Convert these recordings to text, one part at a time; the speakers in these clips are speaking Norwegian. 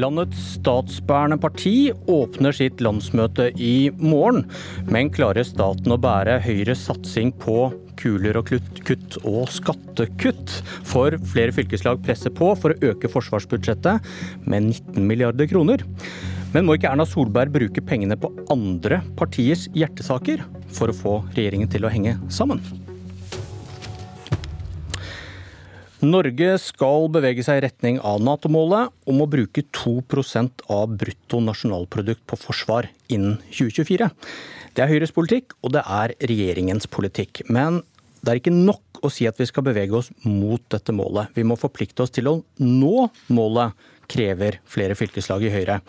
Landets statsbærende parti åpner sitt landsmøte i morgen. Men klarer staten å bære Høyres satsing på kuler og kutt og skattekutt? For flere fylkeslag presser på for å øke forsvarsbudsjettet med 19 milliarder kroner. Men må ikke Erna Solberg bruke pengene på andre partiers hjertesaker for å få regjeringen til å henge sammen? Norge skal bevege seg i retning av Nato-målet om å bruke 2 av brutto nasjonalprodukt på forsvar innen 2024. Det er Høyres politikk, og det er regjeringens politikk. Men det er ikke nok å si at vi skal bevege oss mot dette målet. Vi må forplikte oss til å nå målet, krever flere fylkeslag i Høyre.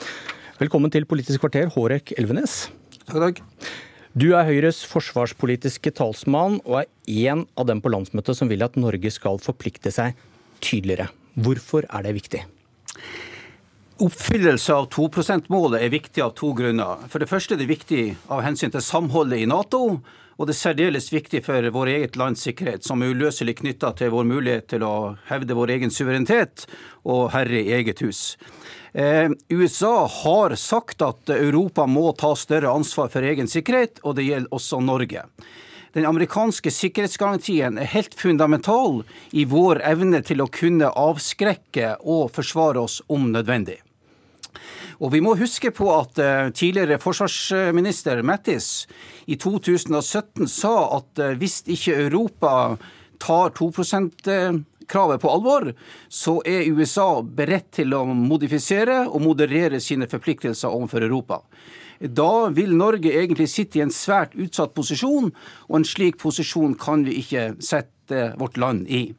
Velkommen til Politisk kvarter, Hårek Elvenes. Takk, takk. Du er Høyres forsvarspolitiske talsmann, og er en av dem på landsmøtet som vil at Norge skal forplikte seg tydeligere. Hvorfor er det viktig? Oppfyllelse av 2 %-målet er viktig av to grunner. For det første er det viktig av hensyn til samholdet i Nato. Og det er særdeles viktig for vår eget lands sikkerhet, som er uløselig knytta til vår mulighet til å hevde vår egen suverenitet og herre i eget hus. Eh, USA har sagt at Europa må ta større ansvar for egen sikkerhet, og det gjelder også Norge. Den amerikanske sikkerhetsgarantien er helt fundamental i vår evne til å kunne avskrekke og forsvare oss om nødvendig. Og Vi må huske på at eh, tidligere forsvarsminister Mattis i 2017 sa at eh, hvis ikke Europa tar 2 kravet på alvor, så er USA beredt til å modifisere og moderere sine forpliktelser overfor Europa. Da vil Norge egentlig sitte i en svært utsatt posisjon, og en slik posisjon kan vi ikke sette vårt land i.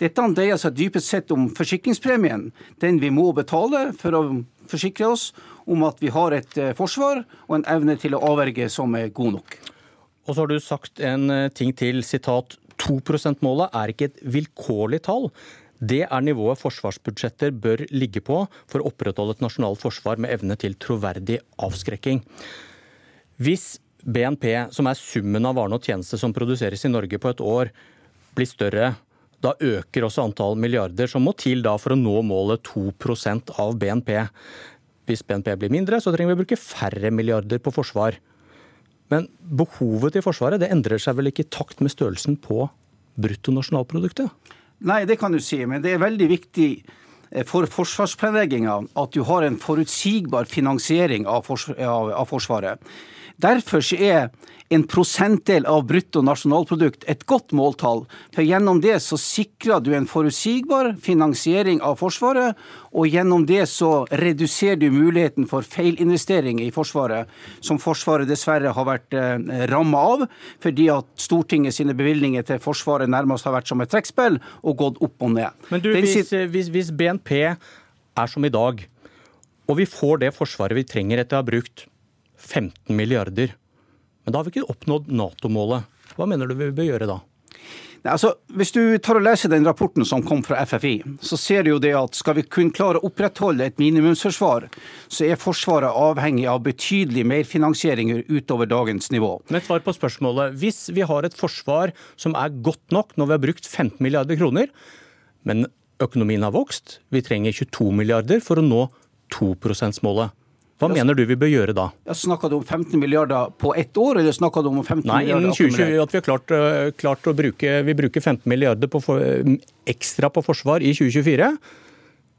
Dette dreier seg dypest sett om forsikringspremien, den vi må betale for å forsikre oss om at vi har et eh, forsvar og en evne til å avverge som er god nok. Og så har du sagt en eh, ting til, sitat 2 %-målet er ikke et vilkårlig tall. Det er nivået forsvarsbudsjetter bør ligge på for å opprettholde et nasjonalt forsvar med evne til troverdig avskrekking. Hvis BNP, som er summen av varene og tjenester som produseres i Norge på et år, blir større, da øker også antall milliarder som må til for å nå målet 2% av BNP. Hvis BNP blir mindre, så trenger vi å bruke færre milliarder på forsvar. Men behovet til Forsvaret det endrer seg vel ikke i takt med størrelsen på bruttonasjonalproduktet? Nei, det kan du si, men det er veldig viktig eh, for forsvarsplanlegginga at du har en forutsigbar finansiering av, Forsvaret. Derfor er en prosentdel av brutto nasjonalprodukt et godt måltall. For gjennom det så sikrer du en forutsigbar finansiering av Forsvaret, og gjennom det så reduserer du muligheten for feilinvesteringer i Forsvaret, som Forsvaret dessverre har vært eh, ramma av, fordi at Stortinget sine bevilgninger til Forsvaret nærmest har vært som et trekkspill og gått opp og ned. Men du, hvis, hvis, hvis BNP er som i dag, og vi får det Forsvaret vi trenger etter å ha brukt 15 milliarder men da har vi ikke oppnådd Nato-målet. Hva mener du vi bør gjøre da? Altså, hvis du tar og leser den rapporten som kom fra FFI, så ser du jo det at skal vi kunne klare å opprettholde et minimumsforsvar, så er Forsvaret avhengig av betydelig merfinansieringer utover dagens nivå. Men svar på spørsmålet. Hvis vi har et forsvar som er godt nok når vi har brukt 15 milliarder kroner, men økonomien har vokst, vi trenger 22 milliarder for å nå 2 %-målet. Hva mener du vi bør gjøre da? Ja, Snakka du om 15 milliarder på ett år, eller snakker du om 15 Nei, milliarder? Nei, innen 2020 at vi har klart, eh, klart, å bruke vi bruker 15 milliarder på for, ekstra på forsvar i 2024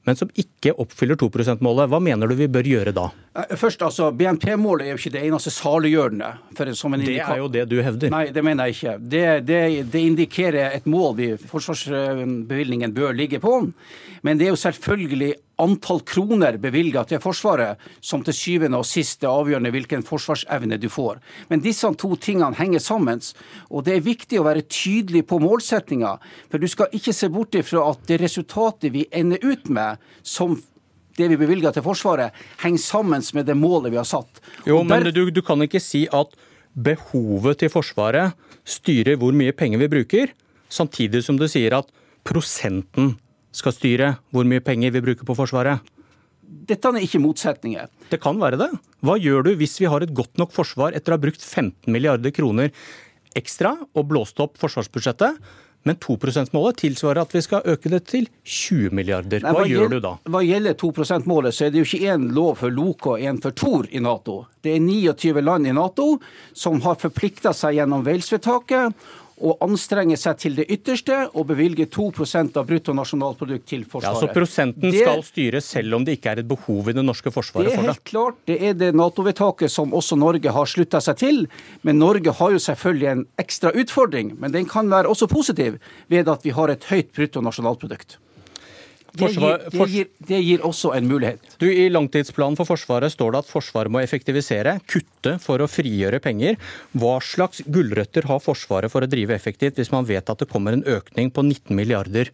men som ikke oppfyller 2 %-målet. Hva mener du vi bør gjøre da? Eh, først, altså, BNP-målet er jo ikke det eneste saliggjørende. det er jo det du hevder. Nei, det mener jeg ikke. Det, det, det indikerer et mål vi forsvarsbevilgningen bør ligge på. Men det er jo selvfølgelig antall kroner bevilga til Forsvaret som til syvende og sist er avgjørende hvilken forsvarsevne du får. Men disse to tingene henger sammen. Og det er viktig å være tydelig på målsettinga. For du skal ikke se bort ifra at det resultatet vi ender ut med, som det vi bevilger til Forsvaret, henger sammen med det målet vi har satt. Jo, men du, du kan ikke si at behovet til Forsvaret styrer hvor mye penger vi bruker, samtidig som du sier at prosenten skal styre hvor mye penger vi bruker på Forsvaret? Dette er ikke motsetninger. Det kan være det. Hva gjør du hvis vi har et godt nok forsvar etter å ha brukt 15 milliarder kroner ekstra og blåst opp forsvarsbudsjettet, Men 2 %-målet tilsvarer at vi skal øke det til 20 milliarder. Hva, hva gjør du da? Hva gjelder 2 %-målet, så er det jo ikke én lov for Loke og én for Tor i Nato. Det er 29 land i Nato som har forplikta seg gjennom Wales-vedtaket å anstrenge seg til det ytterste og bevilge 2% av bruttonasjonalprodukt til Forsvaret. Ja, Så prosenten det, skal styres selv om det ikke er et behov i det norske forsvaret for det? Det er helt klart. Det er det Nato-vedtaket som også Norge har slutta seg til. Men Norge har jo selvfølgelig en ekstra utfordring, men den kan være også positiv ved at vi har et høyt bruttonasjonalprodukt. Det gir, det, gir, det gir, også en mulighet. Du, I langtidsplanen for Forsvaret står det at Forsvaret må effektivisere, kutte for å frigjøre penger. Hva slags gulrøtter har Forsvaret for å drive effektivt, hvis man vet at det kommer en økning på 19 milliarder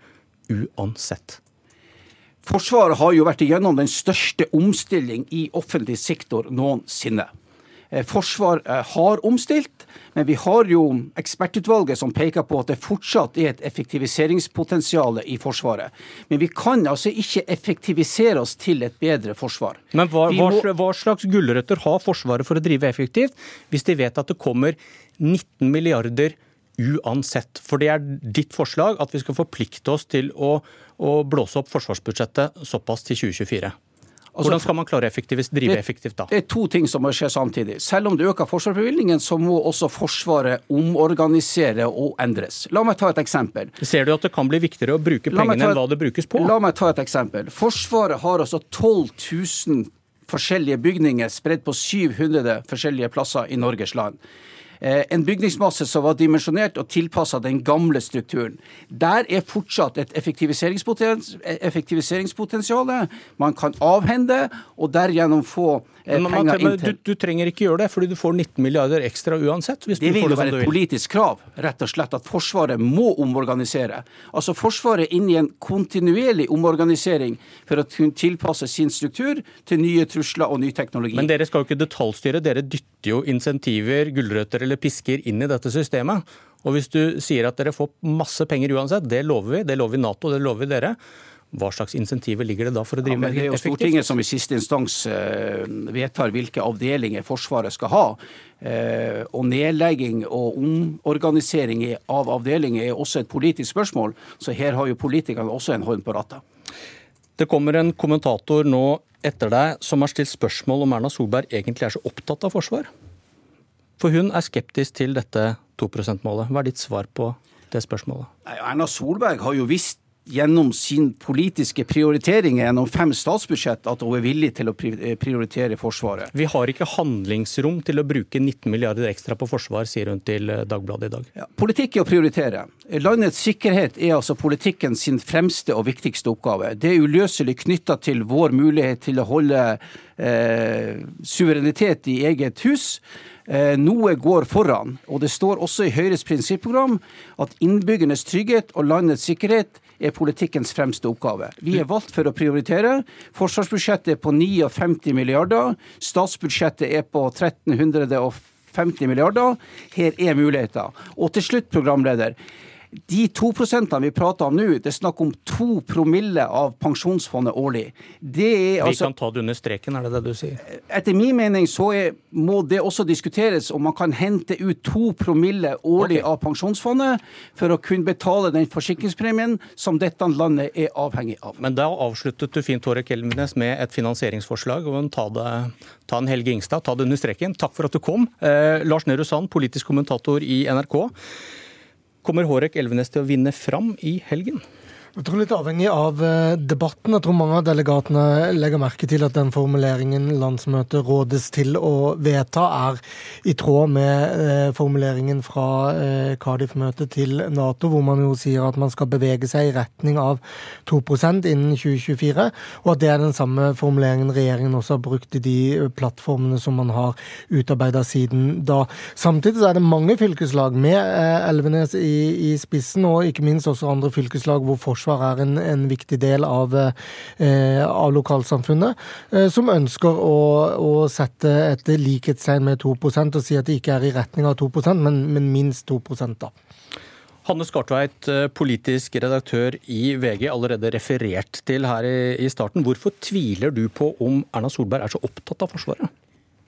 uansett? Forsvaret har jo vært igjennom den største omstilling i offentlig sektor noensinne. Eh, forsvar eh, har omstilt, men vi har jo ekspertutvalget som peker på at det fortsatt er et effektiviseringspotensial i Forsvaret. Men vi kan altså ikke effektivisere oss til et bedre forsvar. Men hva, må... hva slags gulrøtter har Forsvaret for å drive effektivt, hvis de vet at det kommer 19 milliarder uansett? For det er ditt forslag at vi skal forplikte oss til å, å blåse opp forsvarsbudsjettet såpass til 2024. Altså, Hvordan skal man klare effektivt, drive effektivt da? Det er to ting som må skje samtidig. Selv om det øker forsvarsbevilgningen, så må også Forsvaret omorganisere og endres. La meg ta et eksempel. Ser du at det kan bli viktigere å bruke pengene et, enn hva det brukes på? La meg ta et eksempel. Forsvaret har altså 12 000 forskjellige bygninger spredt på 700 forskjellige plasser i Norges land. Eh, en bygningsmasse som var dimensjonert og tilpassa den gamle strukturen. Der er fortsatt et effektiviseringspotensial. Man kan avhende og derigjennom få eh, men, penger inn til du, du, trenger ikke gjøre det, fordi du får 19 milliarder ekstra uansett. det vil jo være et politisk krav, rett og slett, at Forsvaret må omorganisere. Altså Forsvaret inne i en kontinuerlig omorganisering for å kunne tilpasse sin struktur til nye trusler og ny teknologi. Men dere skal jo ikke detaljstyre, dere dytter jo insentiver, gulrøtter eller eller pisker inn i dette systemet. Og hvis du sier at dere får masse penger uansett, det lover vi, det lover vi Nato, det lover vi dere. Hva slags insentiver ligger det da for å drive ja, effektivt? Det er jo Stortinget som i siste instans uh, vedtar hvilke avdelinger Forsvaret skal ha. Uh, og nedlegging og omorganisering av avdelinger er også et politisk spørsmål, så her har jo politikerne også en hånd på rattet. Det kommer en kommentator nå etter deg som har stilt spørsmål om Erna Solberg egentlig er så opptatt av forsvar. For hun er skeptisk til dette 2 %-målet. Hva er ditt svar på det spørsmålet? Erna Solberg har jo visst gjennom sin politiske prioriteringer gjennom fem statsbudsjett at hun er villig til å prioritere Forsvaret. Vi har ikke handlingsrom til å bruke 19 milliarder ekstra på forsvar, sier hun til eh, Dagbladet i dag. Ja, politikk er å prioritere. Landets sikkerhet er altså politikken sin fremste og viktigste oppgave. Det er uløselig knytta til vår mulighet til å holde eh, suverenitet i eget hus. Eh, noe går foran. Og det står også i Høyres prinsipprogram at innbyggernes trygghet og landets sikkerhet er politikkens fremste oppgave. Vi er valgt for å prioritere. Forsvarsbudsjettet er på 59 milliarder. Statsbudsjettet er på 1350 milliarder. Her er muligheter. Og til slutt, programleder. De to prosentene vi prater om nå, det er snakk om to promille av pensjonsfondet årlig. Det er altså, vi kan ta det under streken, er det det du sier? Etter min mening så er, må det også diskuteres om man kan hente ut to promille årlig okay. av pensjonsfondet for å kunne betale den forsikringspremien som dette landet er avhengig av. Men da avsluttet du fint, Tore Kelvenes, med et finansieringsforslag. og ta, det, ta en Helge Ingstad, ta det under streken. Takk for at du kom. Eh, Lars Nehru Sand, politisk kommentator i NRK. Kommer Hårek Elvenes til å vinne fram i helgen? Jeg tror litt avhengig av eh, debatten. Jeg tror mange av delegatene legger merke til at den formuleringen landsmøtet rådes til å vedta, er i tråd med eh, formuleringen fra eh, Cardiff-møtet til Nato, hvor man jo sier at man skal bevege seg i retning av 2% innen 2024, og at det er den samme formuleringen regjeringen også har brukt i de plattformene som man har utarbeida siden da. Samtidig så er det mange fylkeslag med Elvenes i, i spissen, og ikke minst også andre fylkeslag hvor forskjellen forsvar er en, en viktig del av, eh, av lokalsamfunnet, eh, som ønsker å, å sette et likhetstegn med 2% og si at det ikke er i retning av 2% men, men minst 2 da. Hanne Skartveit, eh, politisk redaktør i VG, allerede referert til her i starten. Hvorfor tviler du på om Erna Solberg er så opptatt av Forsvaret?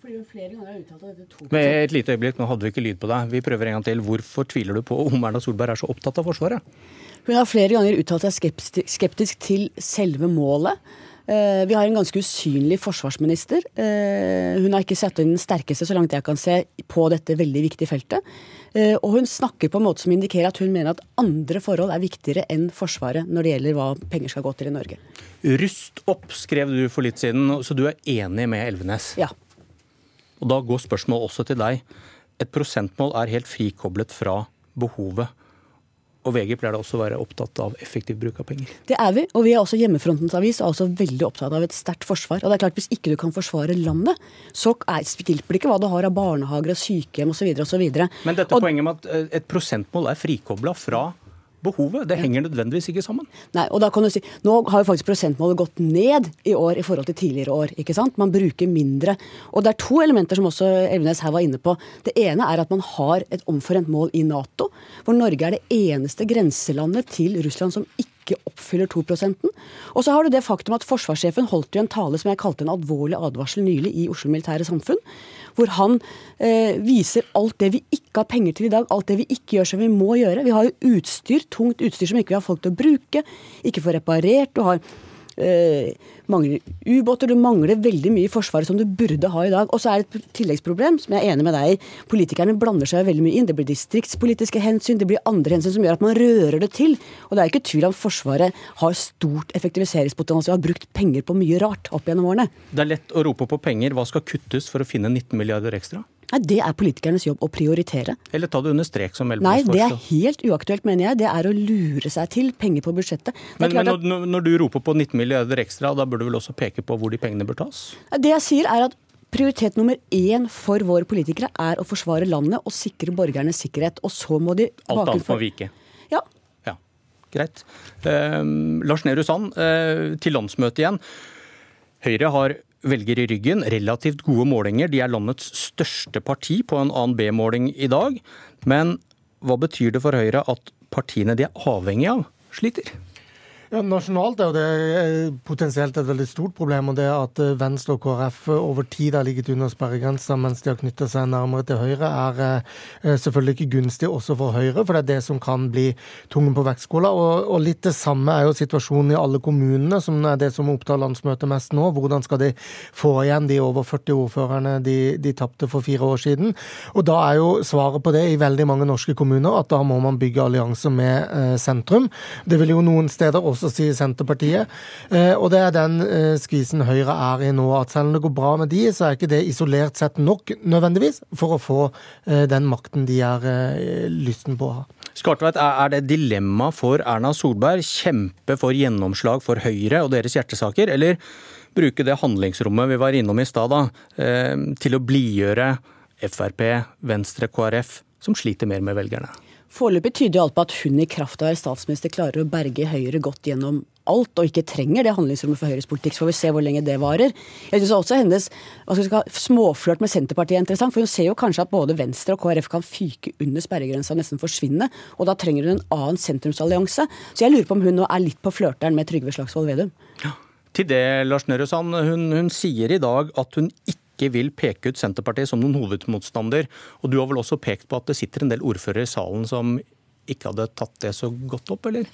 Fordi hun flere ganger har uttalt at dette Med et lite øyeblikk, nå hadde vi ikke lyd på deg. Vi prøver en gang til. Hvorfor tviler du på om Erna Solberg er så opptatt av Forsvaret? Hun har flere ganger uttalt seg skeptisk til selve målet. Eh, vi har en ganske usynlig forsvarsminister. Eh, hun har ikke satt inn den sterkeste, så langt jeg kan se, på dette veldig viktige feltet. Eh, og hun snakker på en måte som indikerer at hun mener at andre forhold er viktigere enn Forsvaret når det gjelder hva penger skal gå til i Norge. Rust opp, skrev du for litt siden, så du er enig med Elvenes? Ja. Og Da går spørsmålet også til deg. Et prosentmål er helt frikoblet fra behovet. Og VG pleier da også å være opptatt av effektiv bruk av penger. Det er vi, og vi er også Hjemmefrontens avis og også veldig opptatt av et sterkt forsvar. Og det er klart, Hvis ikke du kan forsvare landet, så hjelper det ikke hva du har av barnehager og sykehjem osv. osv. Men dette og, poenget med at eh, et prosentmål er frikobla fra behovet. Det henger nødvendigvis ikke sammen. Nei, og da kan du si, Nå har jo faktisk prosentmålet gått ned i år i forhold til tidligere år. ikke sant? Man bruker mindre. Og det er to elementer som også Elvenes her var inne på. Det ene er at man har et omforent mål i Nato, hvor Norge er det eneste grenselandet til Russland som ikke ikke oppfyller 2 Og så har du det faktum at forsvarssjefen holdt jo en tale som jeg kalte en alvorlig advarsel nylig i Oslo Militære Samfunn, hvor han eh, viser alt det vi ikke har penger til i dag, alt det vi ikke gjør som vi må gjøre. Vi har jo utstyr, tungt utstyr som ikke vi har folk til å bruke, ikke får reparert. Du har eh, mangler ubåter, du mangler veldig mye i Forsvaret som du burde ha i dag. Og så er det et tilleggsproblem som jeg er enig med deg i. Politikerne blander seg veldig mye inn. Det blir distriktspolitiske hensyn, det blir andre hensyn som gjør at man rører det til. Og det er ikke tvil om Forsvaret har stort effektiviseringspotensial, har brukt penger på mye rart opp gjennom årene. Det er lett å rope på penger. Hva skal kuttes for å finne 19 milliarder ekstra? Nei, Det er politikernes jobb å prioritere. Eller ta det under strek, som Elvenes Nei, det er helt uaktuelt, mener jeg. Det er å lure seg til penger på budsjettet. Men, men når, når, du roper på 19 milliarder ekstra, da bør du vel også peke på hvor de pengene bør tas? Det jeg sier er at Prioritet nummer én for våre politikere er å forsvare landet og sikre borgernes sikkerhet. Og så må de Alt annet må vike? Ja. ja. Greit. Eh, Lars Nehru Sand, eh, til landsmøtet igjen. Høyre har velger i ryggen. Relativt gode målinger. De er landets største parti på en annen B-måling i dag. Men hva betyr det for Høyre at partiene de er avhengig av, sliter? Ja, Nasjonalt er jo det eh, potensielt et veldig stort problem. og det At eh, Venstre og KrF over tid har ligget under sperregrensa mens de har knytta seg nærmere til Høyre, er eh, selvfølgelig ikke gunstig også for Høyre. For det er det som kan bli tungen på vektskåla. Og, og, litt det samme er jo situasjonen i alle kommunene, som er det som opptar landsmøtet mest nå. Hvordan skal de få igjen de over 40 ordførerne de, de tapte for fire år siden? Og da er jo svaret på det i veldig mange norske kommuner at da må man bygge allianser med eh, sentrum. Det vil jo noen steder også også sier Senterpartiet. Eh, og det er den eh, skvisen Høyre er i nå. At selv om det går bra med de, så er ikke det isolert sett nok nødvendigvis for å få eh, den makten de er lysten på å ha. Skartveit, er det dilemma for Erna Solberg kjempe for gjennomslag for Høyre og deres hjertesaker, eller bruke det handlingsrommet vi var innom i stad, til å blidgjøre Frp, Venstre, KrF, som sliter mer med velgerne? Foreløpig tyder alt på at hun i kraft av å være statsminister klarer å berge Høyre godt gjennom alt, og ikke trenger det handlingsrommet for Høyres politikk. Så får vi se hvor lenge det varer. Jeg syns også hennes småflørt med Senterpartiet er interessant, for hun ser jo kanskje at både Venstre og KrF kan fyke under sperregrensa og nesten forsvinne, og da trenger hun en annen sentrumsallianse. Så jeg lurer på om hun nå er litt på flørteren med Trygve Slagsvold Vedum. Ja. Til det, Lars Nehru Sand, hun, hun sier i dag at hun ikke ikke vil peke ut Senterpartiet som noen hovedmotstander. Og du har vel også pekt på at det sitter en del ordførere i salen som ikke hadde tatt det så godt opp, eller?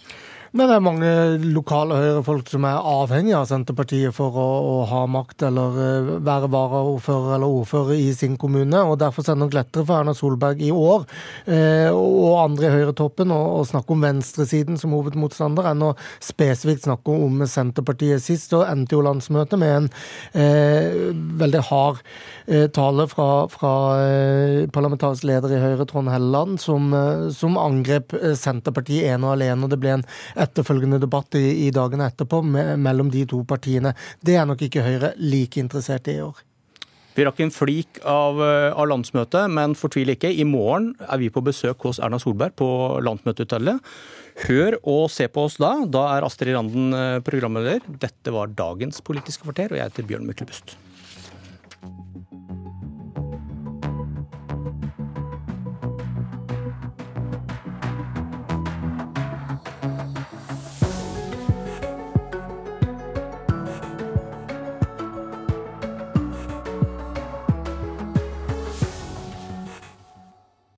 Men det er mange lokale høyrefolk som er avhengig av Senterpartiet for å, å ha makt eller uh, være varaordfører eller ordfører i sin kommune. og Derfor er det nok lettere for Erna Solberg i år eh, og andre i høyretoppen å, å snakke om venstresiden som hovedmotstander, enn å spesifikt snakke om Senterpartiet. Sist så endte jo landsmøtet med en eh, veldig hard tale fra, fra parlamentarisk leder i Høyre, Trond Helleland, som, som angrep Senterpartiet ene og alene. og det ble en etterfølgende debatt i, i dagene etterpå me mellom de to partiene. Det er nok ikke Høyre like interessert i i år. Vi rakk en flik av, eh, av, landsmøtet, men fortvil ikke. I morgen er vi på besøk hos Erna Solberg på landsmøtehotellet. Hør og se på oss da. Da er Astrid Randen eh, programleder. Dette var dagens Politiske kvarter, og jeg heter Bjørn Myklebust.